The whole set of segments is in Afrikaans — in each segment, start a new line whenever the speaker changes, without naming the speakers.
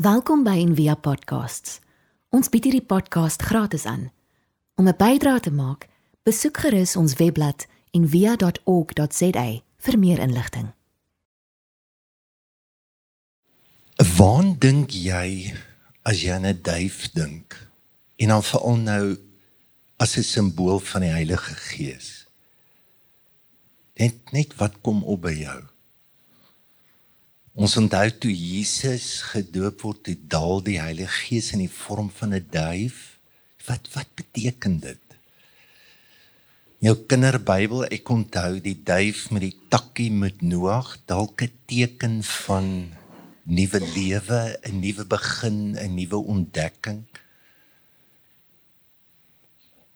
Welkom by Envia Podcasts. Ons bied hierdie podcast gratis aan. Om 'n bydrae te maak, besoek gerus ons webblad en via.org.za vir meer inligting.
Waar dink jy as jy aan 'n duif dink? En dan veral nou as 'n simbool van die Heilige Gees. Net net wat kom op by jou? Ons onthou toe Jesus gedoop word, toe daal die Heilige Gees in die vorm van 'n duif. Wat wat beteken dit? Jou kinderbybel, ek onthou die duif met die takkie met Noag, dalk 'n teken van nuwe lewe, 'n nuwe begin, 'n nuwe ontdekking.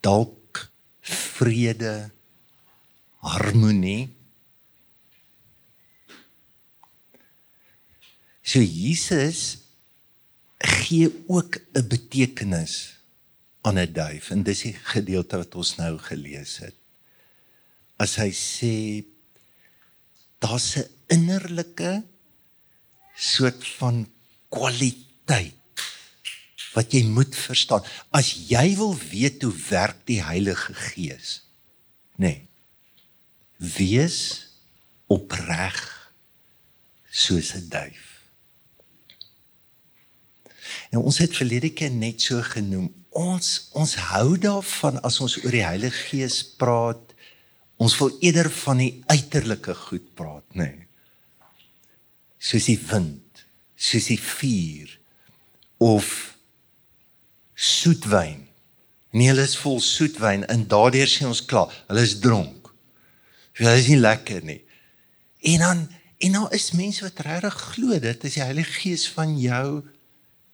Dalk vrede, harmonie. So Jesus gee ook 'n betekenis aan 'n duif en dis die gedeelte wat ons nou gelees het. As hy sê daar's 'n innerlike soort van kwaliteit wat jy moet verstaan. As jy wil weet hoe werk die Heilige Gees, nê. Nee, wees opreg soos 'n duif. En ons het verlede keer net so genoem ons ons hou daarvan as ons oor die Heilige Gees praat. Ons wil eerder van die uiterlike goed praat, nê. Nee. Soos die wind, soos die vuur of soetwyn. Nee, hulle is vol soetwyn en daardeur sê ons klaar, hulle is dronk. Hulle is nie lekker nie. En dan en nou is mense wat regtig glo dit is die Heilige Gees van jou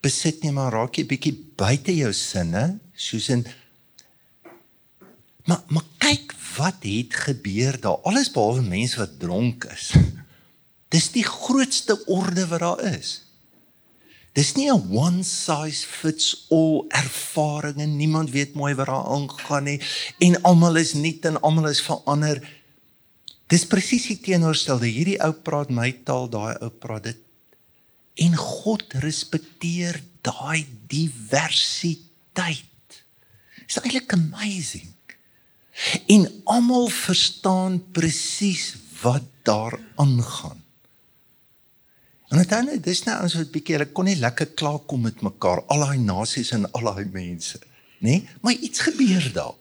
besit nie maar raak jy bietjie buite jou sinne soos in maar maar kyk wat het gebeur daar. Alles behalwe mense wat dronk is. Dis die grootste orde wat daar is. Dis nie 'n one size fits all ervaring en niemand weet mooi wat daar aangaan nie en almal is nuut en almal is verander. Dis presies die teenoorstelde hierdie ou praat my taal daai ou praat dit en God respekteer daai diversiteit. It's eintlik amazing. En almal verstaan presies wat daar aangaan. En uiteindelik dis nou ons wat bietjie hulle kon nie lekker klaar kom met mekaar, al daai nasies en al daai mense, nê? Maar iets gebeur daar.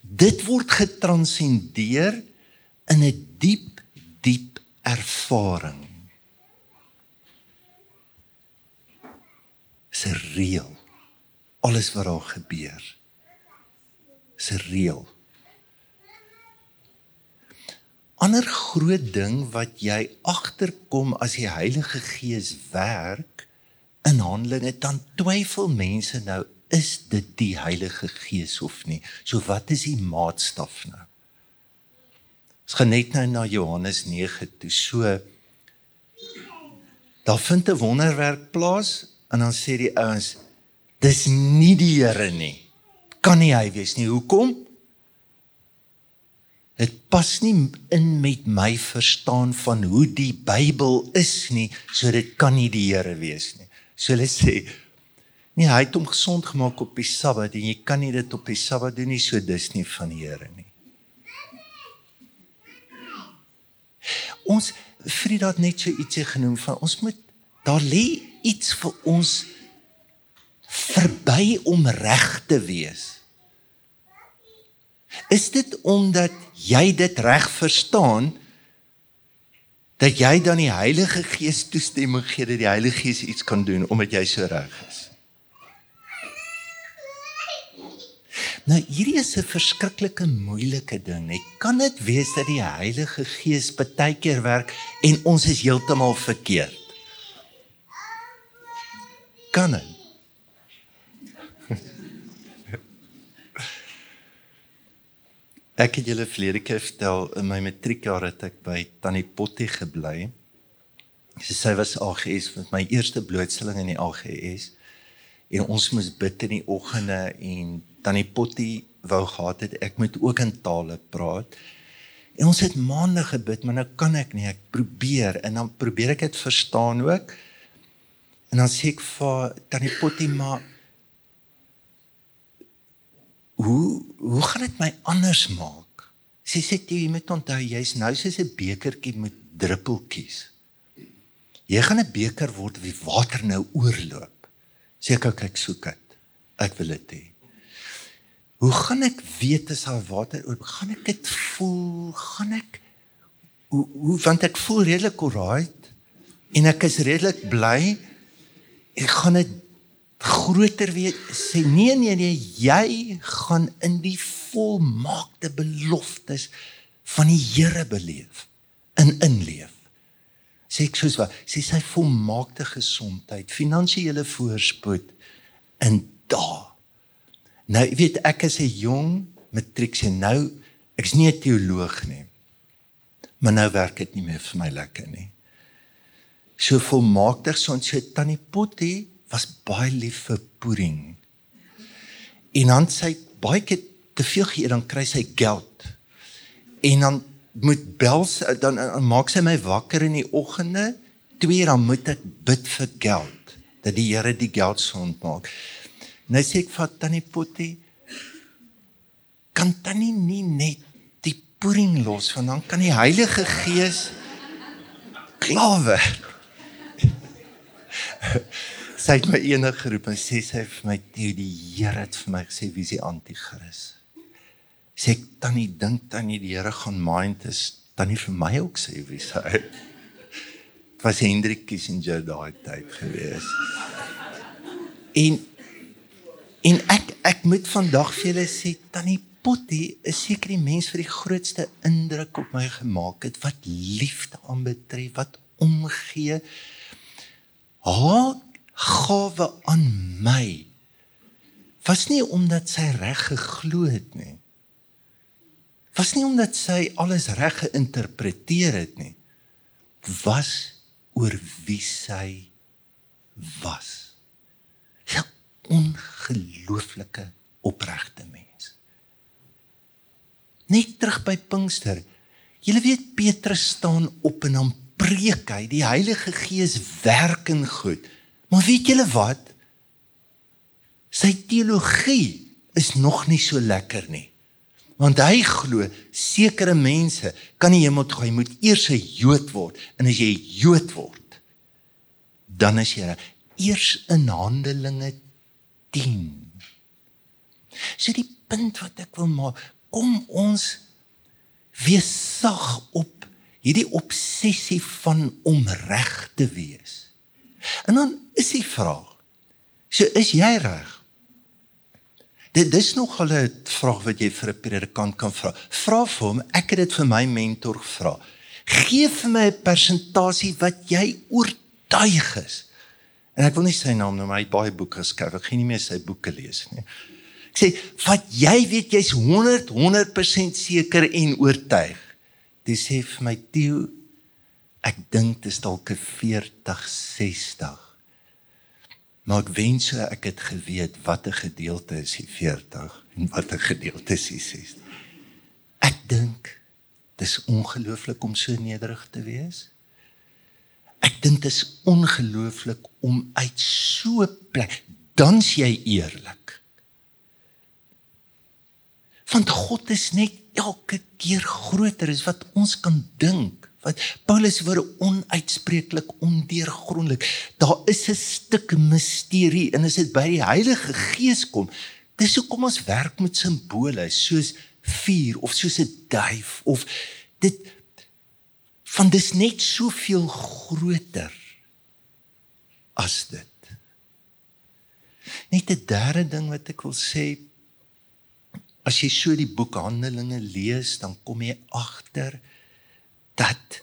Dit word getranscendeer in 'n diep diep ervaring. Se reël. Alles wat daar gebeur. Se reël. Ander groot ding wat jy agterkom as die Heilige Gees werk in Handelinge, dan twyfel mense nou is dit die Heilige Gees of nie. So wat is die maatstaf nou? Ons gaan net nou na Johannes 9 toe. So daar vind 'n wonderwerk plaas En dan sê die ouens dis nie die Here nie. Kan nie hy wees nie. Hoekom? Dit pas nie in met my verstaan van hoe die Bybel is nie, so dit kan nie die Here wees nie. So hulle sê nee, hy het hom gesond gemaak op die Sabbat en jy kan nie dit op die Sabbat doen nie, so dis nie van die Here nie. Ons Frieda het net so ietsie genoem van ons moet daar lê iets vir ons verby om reg te wees. Is dit omdat jy dit reg verstaan dat jy dan die Heilige Gees toestemming gee dat die Heilige Gees iets kan doen omdat jy so reg is? Nou hierdie is 'n verskriklike moeilike ding. Ek kan dit wees dat die Heilige Gees baie keer werk en ons is heeltemal verkeerd kan hy. Ek het julle verlede keer vertel in my matriekjaar het ek by Tannie Potty gebly. Sy sê was AGS met my eerste blootstelling in die AGS en ons moes bid in die oggende en Tannie Potty wou gehad het ek moet ook in tale praat. En ons het maande gebid, maar nou kan ek nie. Ek probeer en dan probeer ek dit verstaan ook. En dan sê ek vir tannie Potty maar hoe hoe gaan dit my anders maak? Sy sê jy moet onthou jy's nou soos 'n bekertjie met druppeltjies. Jy gaan 'n beker word wie water nou oorloop. Sê ek kyk soek dit. Ek wil dit hê. Hoe gaan ek weet as daar water oor? Gaan ek dit voel? Gaan ek hoe hoe want ek voel redelik alright en ek is redelik bly. Ek gaan dit groter weet sê nee nee nee jy gaan in die volmaakte beloftes van die Here beleef in inleef. Sê ek soos wat sê sy volmaakte gesondheid finansiële voorspoed in daar nou weet ek is 'n jong matrieks en nou ek's nie 'n teoloog nie maar nou werk dit nie meer vir my lekker nie so volmaakte son so tannie Potty was baie lief vir pudding. En dan sy baie keer te veel gee dan kry sy geld. En dan moet bel dan, dan maak sy my wakker in die oggende. Twee dan moet ek bid vir geld dat die Here die geld sond maak. Nou sê ek vir tannie Potty kan tannie nie net die pudding los want dan kan die Heilige Gees klawe sy het my eendag geroep en sê sy vir my die, die Here het vir my gesê wie is die anti-kris. Sê ek tannie dink tannie die Here gaan mind is tannie vir my ook sê wie sy. Was Hendrik Kissinger daai tyd gewees. En en ek ek moet vandag vir julle sê tannie Potty is seker die mens vir die grootste indruk op my gemaak het wat liefde aanbetref, wat omgee. Haar gawe aan my was nie omdat sy reg geglo het nie. Was nie omdat sy alles reg geïnterpreteer het nie. Was oor wie sy was. Ja, ongelooflike opregte mens. Net terug by Pinkster. Jy weet Petrus staan op en dan preek hy, die Heilige Gees werk in goed. Maar weet julle wat? Sy teologie is nog nie so lekker nie. Want hy glo sekere mense kan nie hemel toe gaan, jy moet eers 'n Jood word en as jy Jood word, dan is jy eers in Handelinge 10. So die punt wat ek wil maak, kom ons wees sag op hierdie obsessie van om reg te wees. En dan is die vraag. So is jy reg? Dit dis nog 'n vraag wat jy vir 'n predikant kan vra. Vra vir hom, ek het dit vir my mentor gevra. Geef vir my 'n persentasie wat jy oortuig is. En ek wil nie sy naam noem, hy het baie boeke geskryf. Ek gaan nie meer sy boeke lees nie. Ek sê, "Wat jy weet jy's 100 100% seker en oortuig." Dis sê vir my, "Theo, ek dink dit is dalk 'n 40 60." Maar ek wens ek het geweet watter gedeelte is die 40 en watter gedeelte is die 60. Ek dink dis ongelooflik om so nederig te wees. Ek dink dit is ongelooflik om uit so plek dans jy eerlik. Want God is net elke keer groter as wat ons kan dink wat Paulus woorde onuitspreeklik ondeurgrondelik. Daar is 'n stuk misterie en as dit by die Heilige Gees kom, dis hoekom ons werk met simbole soos vuur of soos 'n duif of dit van dis net soveel groter as dit. Net 'n derde ding wat ek wil sê as jy so die boek Handelinge lees, dan kom jy agter dat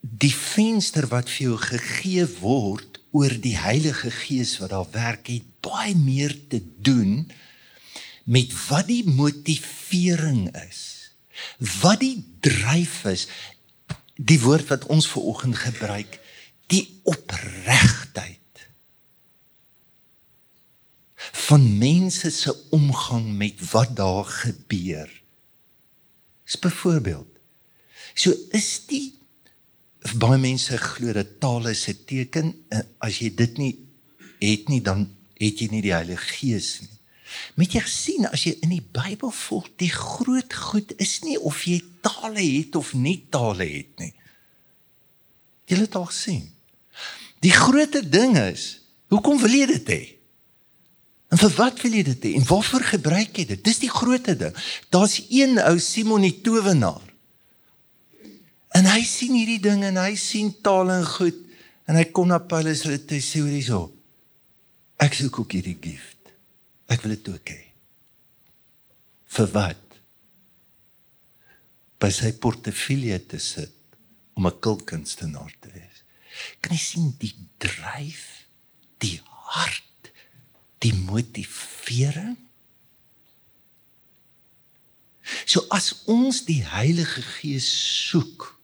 die venster wat vir jou gegee word oor die Heilige Gees wat daar werk het baie meer te doen met wat die motivering is wat die dryf is die woord wat ons ver oggend gebruik die opregtheid van mense se omgang met wat daar gebeur is byvoorbeeld so is die baie mense glo dat tale is 'n teken en as jy dit nie het nie dan het jy nie die Heilige Gees nie. Met jy gesien as jy in die Bybel volg, die groot goed is nie of jy tale het of nie tale het nie. Jy het al sien. Die groot ding is, hoekom wil jy dit hê? En vir wat wil jy dit hê? En waarvoor gebruik jy dit? Dis die groot ding. Daar's een ou Simon die towenaar. En hy sien hierdie ding en hy sien tale en goed en hy kom na Paulus en hy sê hoor hierso. Ek soek ook hierdie gift. Ek wil dit ook hê. Vir wat? By sy portefeulje te sit om 'n kulkunstenaar te wees. Kan jy sien die dryf, die hart, die motivering? So as ons die Heilige Gees soek,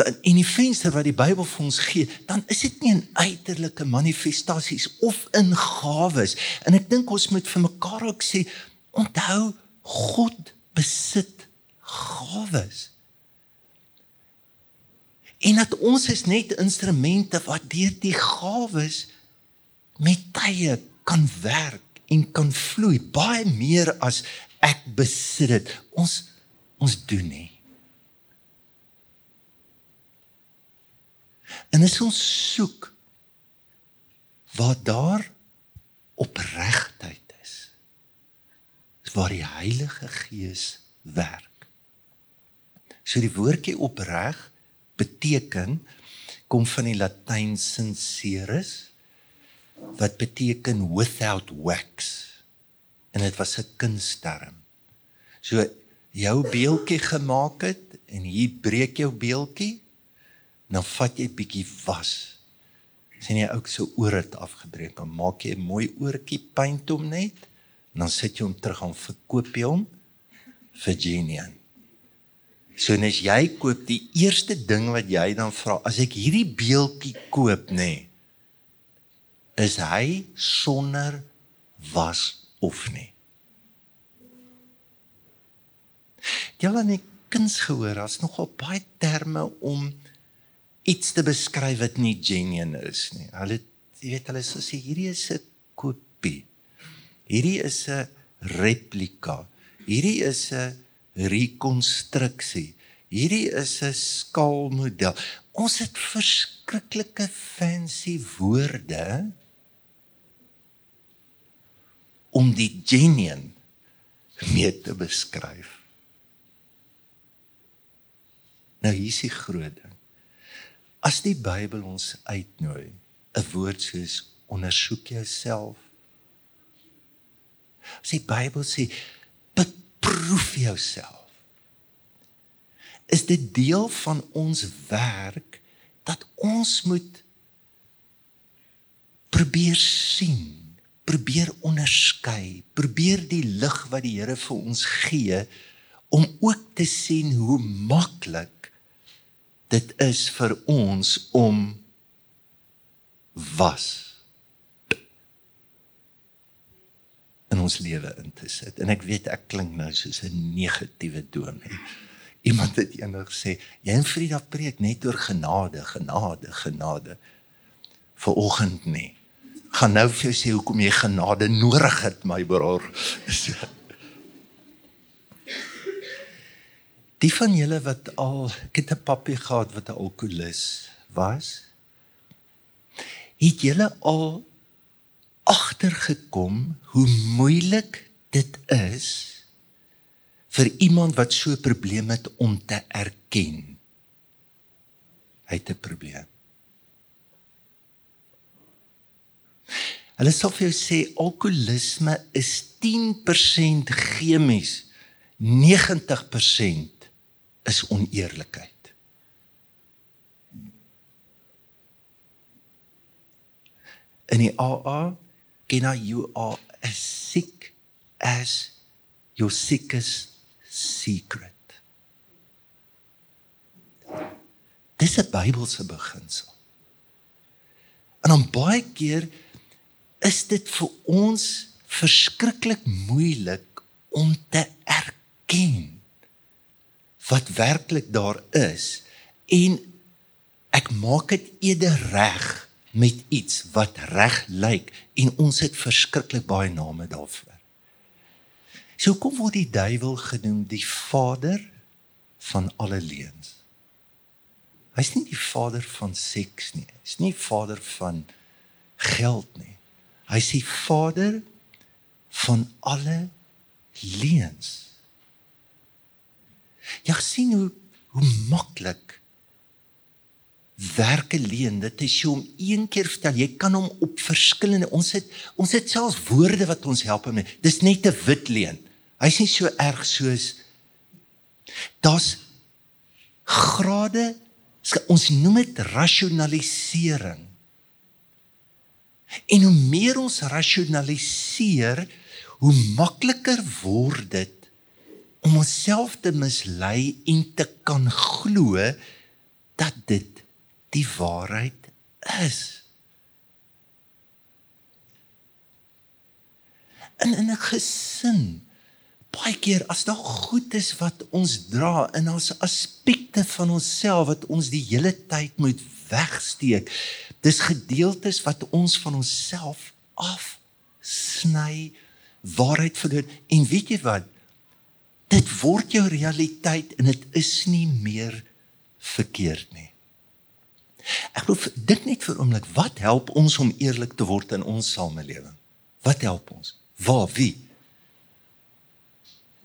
dan in die venster wat die Bybel vir ons gee, dan is dit nie in uiterlike manifestasies of in gawes. En ek dink ons moet vir mekaar ook sê, onthou God besit gawes. En dat ons is net instrumente wat deur die gawes met tye kan werk en kan vloei baie meer as ek besit dit. Ons ons doen nie. En as ons soek waar daar opregtheid is, is waar die Heilige Gees werk. So die woordjie opreg beteken kom van die Latyn sincerus wat beteken without wax. En dit was 'n kunsterm. So jou beeltjie gemaak het en hier breek jou beeltjie dan vat jy bietjie was. sien jy ook so oor dit afgebreek dan maak jy 'n mooi oortjie paint hom net en dan sit jy hom terug aan verkoop jy hom vir Genian. So net jy koop die eerste ding wat jy dan vra as ek hierdie beeltjie koop nê nee, is hy sonder was of nie. Jy het net kuns gehoor as nogal baie terme om iets te beskryf wat nie genuine is nie. Hulle jy weet hulle sê hierdie is 'n kopie. Hierdie is 'n replika. Hierdie is 'n rekonstruksie. Hierdie is 'n skaalmodel. Ons het verskriklike fancy woorde om die genuine mee te beskryf. Nou hier is die groot ding. As die Bybel ons uitnooi, 'n woord soos ondersoek jouself. As die Bybel sê beproef jouself. Is dit deel van ons werk dat ons moet probeer sien, probeer onderskei, probeer die lig wat die Here vir ons gee om ook te sien hoe maklik dit is vir ons om was in ons lewe in te sit. En ek weet ek klink nou soos 'n negatiewe dominee. Iemand het eendag gesê, jy en Frida preek net oor genade, genade, genade. Vanoggend nie. Gaan nou vir jou sê hoekom jy genade nodig het, my broer. Die van julle wat al ek het 'n pappie gehad wat 'n alkolikus was, het julle al agtergekom hoe moeilik dit is vir iemand wat so 'n probleem het om te erken. Hy het 'n probleem. Hulle sê vir jou sê alkoholisme is 10% chemies, 90% is oneerlikheid. In die AA ken you are as sick as your sickest secret. Dis 'n Bybelse beginsel. En dan baie keer is dit vir ons verskriklik moeilik om te erken wat werklik daar is en ek maak dit eerder reg met iets wat reg lyk en ons het verskriklik baie name daarvoor. So hoekom word die duiwel genoem die vader van alle leuns? Hy's nie die vader van seks nie. Hy's nie vader van geld nie. Hy sê Vader van alle leuns. Jy sien hoe hoe maklik werke leen. Dit is hom een keer vertel. Jy kan hom op verskillende ons het ons het selfs woorde wat ons help hom. Dis net 'n wit leen. Hy's nie so erg soos daar's grade ons noem dit rasionalisering En hoe meer ons rasionaliseer, hoe makliker word dit om onsself te mislei en te kan glo dat dit die waarheid is. in in 'n gesin baie keer as daar goed is wat ons dra in ons aspekte van onsself wat ons die hele tyd moet wegsteek Dis gedeeltes wat ons van onsself afsny, waarheid verloor. En weet jy wat? Dit word jou realiteit en dit is nie meer verkeerd nie. Ek proef dit net vir oomblik. Wat help ons om eerlik te word in ons samelewing? Wat help ons? Waar wie?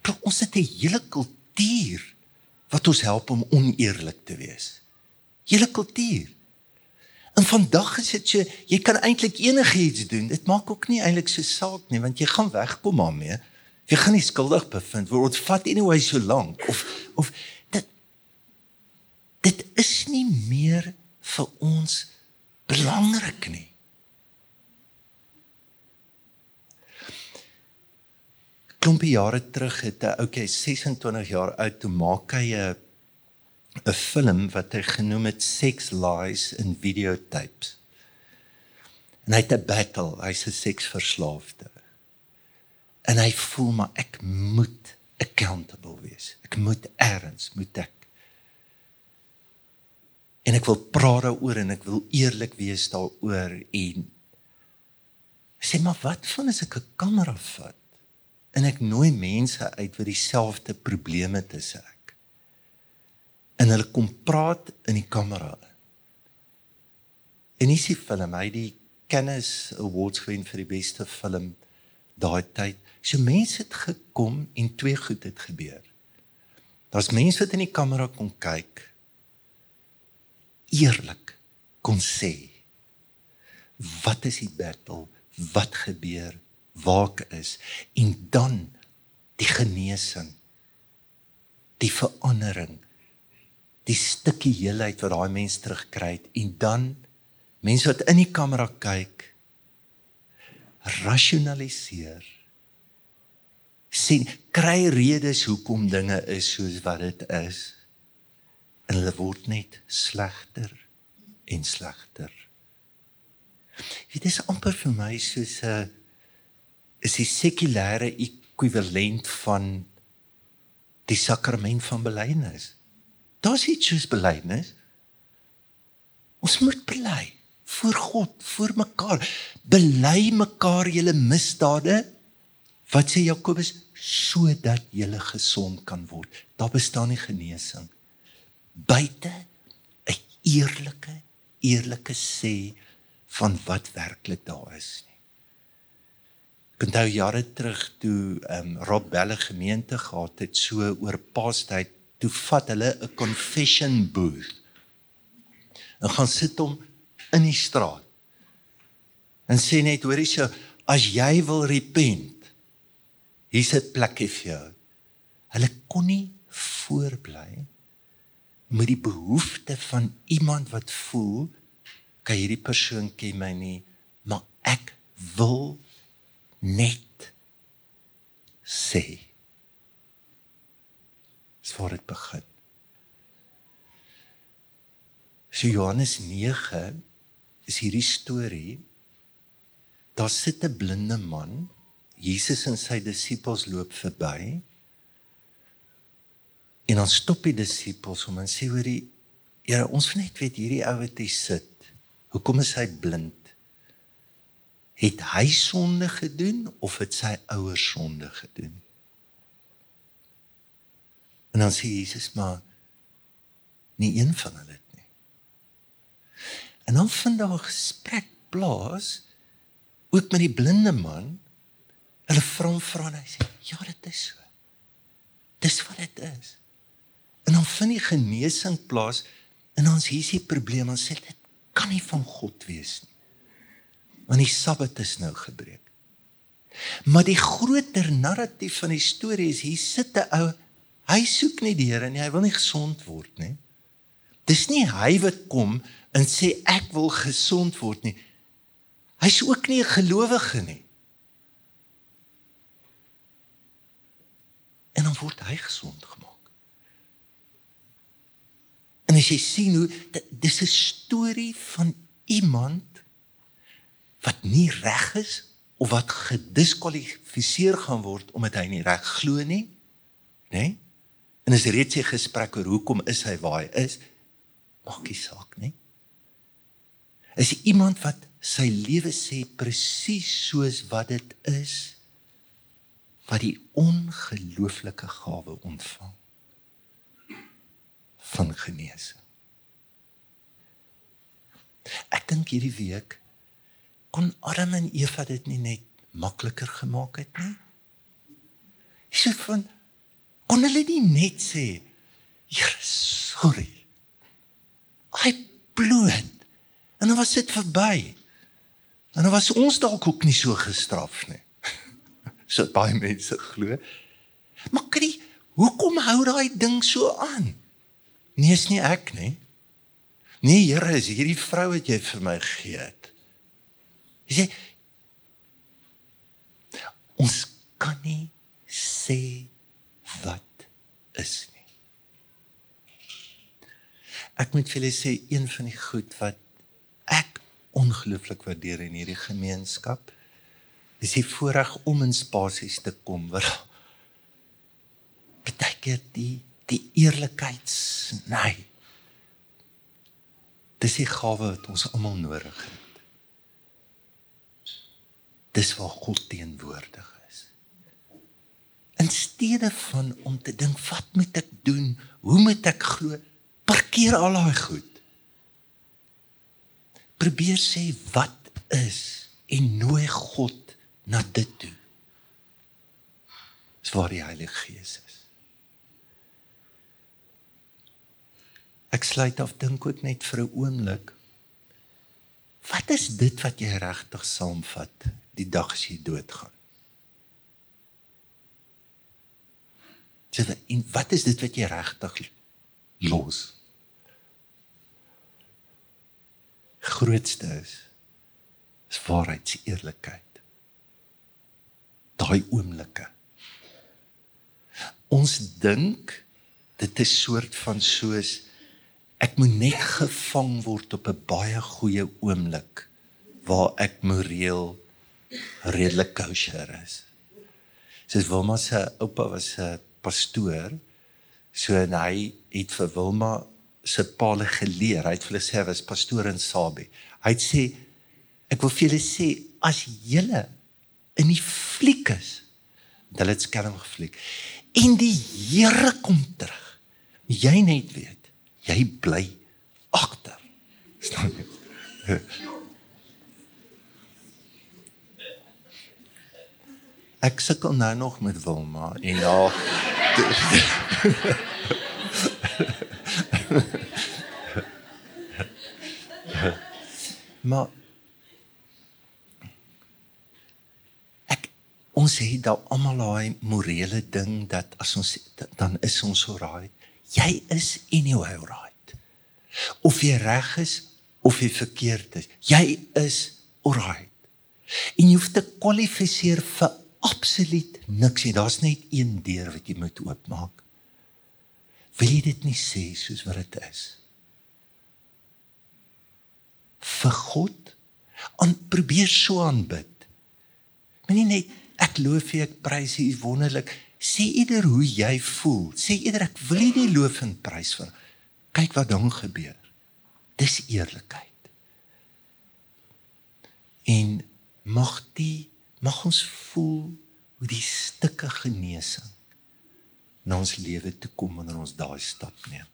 Proef, ons het 'n hele kultuur wat ons help om oneerlik te wees. Hele kultuur. En vandag is dit so jy kan eintlik enigiets doen. Dit maak ook nie eintlik so saak nie want jy gaan wegkom daarmee. Jy gaan nie skuldig bevind word. Dit vat anyway so lank of of dit dit is nie meer vir ons belangrik nie. Klompie jare terug het 'n okay 26 jaar oud toe maak hy 'n 'n film wat hy genoem het Sex Lies in Videotapes. En hy het 'n battle, hy's 'n seksverslaafde. En hy voel maar ek moet accountable wees. Ek moet erns, moet ek. En ek wil praat daaroor en ek wil eerlik wees daaroor en sê maar wat van as ek 'n kamera vat en ek nooi mense uit wat dieselfde probleme het as ek? en hulle kom praat in die kamera. En is die film, hy die Cannes Awards gewen vir die beste film daai tyd. So mense het gekom en twee goed het gebeur. Daar's mense wat in die kamera kon kyk eerlik kon sê wat is die battle, wat gebeur, waar ek is en dan die genesing, die verandering, die stukkie heelheid wat daai mens terugkry het. En dan mense wat in die kamera kyk rasionaliseer sien kry redes hoekom dinge is soos wat dit is. En hulle word net slegter en slegter. Dit is amper vir my soos 'n is die sekulêre ekwivalent van die sakrament van belydenis. Daar's issues belydenis. Ons moet bely voor God, voor mekaar. Bely mekaar julle misdade. Wat sê Jakobus sodat julle gesond kan word. Daar bestaan nie genesing buite 'n eerlike eerlike sê van wat werklik daar is nie. Ek onthou jare terug toe ehm um, Rob Belle gemeente gehad het so oor paastyd toe vat hulle 'n confession booth en gaan sit hom in die straat. En sê net hoor hierso, as jy wil repent, hier's 'n plekkie vir jou. Hulle kon nie voorbly met die behoefte van iemand wat voel, kan hierdie persoon ken my nie, maar ek wil net sê Dis waar dit begin. So Johannes 9 is hierdie storie. Daar sit 'n blinde man. Jesus en sy disippels loop verby. En dan stop die disippels hom en sê hoor die Here, ons wil net weet hierdie ou wat hier sit. Hoekom is hy blind? Het hy sonde gedoen of het sy ouers sonde gedoen? En dan sê Jesus maar nie een van hulle het nie. En dan vind daar 'n gesprek plaas ook met die blinde man. Hulle vra hom vra en hy sê ja, dit is so. Dis wat dit is. En dan vind die genesing plaas en hier is die probleem ons sê dit kan nie van God wees nie. Want die Sabbat is nou gebreek. Maar die groter narratief van die storie is hier sit 'n ou hy soek nie die Here nie, hy wil nie gesond word nie. Dis nie hy wat kom en sê ek wil gesond word nie. Hy's ook nie 'n gelowige nie. En dan word hy gesond gemaak. En as jy sien hoe dis 'n storie van iemand wat nie reg is of wat gediskwalifiseer gaan word omdat hy nie reg glo nie, né? Nee? En as reeds sy gesprek oor hoekom is hy waar hy is, maak nie saak nie. Is iemand wat sy lewe sê presies soos wat dit is wat die ongelooflike gawe ontvang van genesing. Ek dink hierdie week kon Adam en Eva dit nie net makliker gemaak het nie. Is dit van kon hulle nie net sê, "Here, sorry. I bloed." En dan was dit verby. En dan was ons dalk ook nie so gestraf nie. so baie mense glo. Maar kyk, hoekom hou daai ding so aan? Nee, is nie ek nie. Nee, Here, is hierdie vrou wat jy vir my gegee het. Jy sê ons kan nie sê is nie. Ek moet vir julle sê een van die goed wat ek ongelooflik waardeer in hierdie gemeenskap is die voorreg om in spasies te kom waar baie keer die die eerlikheid sny. Dis die gawe wat ons almal nodig het. Dis waar God teenwoordig. In steede van om te dink wat moet ek doen? Hoe moet ek glo? Parkeer al daai goed. Probeer sê wat is en nooi God na dit toe. Dis waar die Heilige Gees is. Ek sluit af dink ook net vir 'n oomblik. Wat is dit wat jy regtig saamvat die dag as jy doodgaan? Sê en wat is dit wat jy regtig los? Grootste is is waarheid, se eerlikheid. Daai oomblikke. Ons dink dit is soort van soos ek moet net gevang word op 'n baie goeie oomblik waar ek moreel redelik kosher is. Soos Wilma se oupa was 'n pastoor, so en hy het vir Wilma se paal geleer. Hy het vir hulle sê hy was pastoor in Sabie. Hy het sê ek wil vir julle sê as julle in die fliek is, hulle het skelm gefliek. En die Here kom terug. Jy net weet jy bly agter. Staan jy? Ek sukkel nou nog met Wilma en ja. maar ek ons het daai almal daai morele ding dat as ons dan is ons so raai jy is anyway right. Of jy reg is of jy verkeerd is, jy is alright. En jy hoef te kwalifiseer vir absoluut niks nie. Daar's net een deur wat jy moet oopmaak. Wil jy dit nie sê soos wat dit is? Vir God en probeer so aanbid. Moenie net ek loof U, ek prys U, wonderlik. Sê eerder hoe jy voel. Sê eerder ek wil nie die loof en prys vir. Kyk wat dan gebeur. Dis eerlikheid. En mag die mag ons voel hoe die stukke genesing na ons lewe toe kom wanneer ons daai stap neem.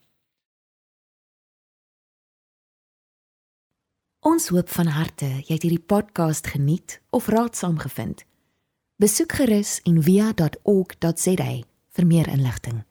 Ons hoop van harte jy het hierdie podcast geniet of raadsaam gevind. Besoek gerus en via.ok.za vir meer inligting.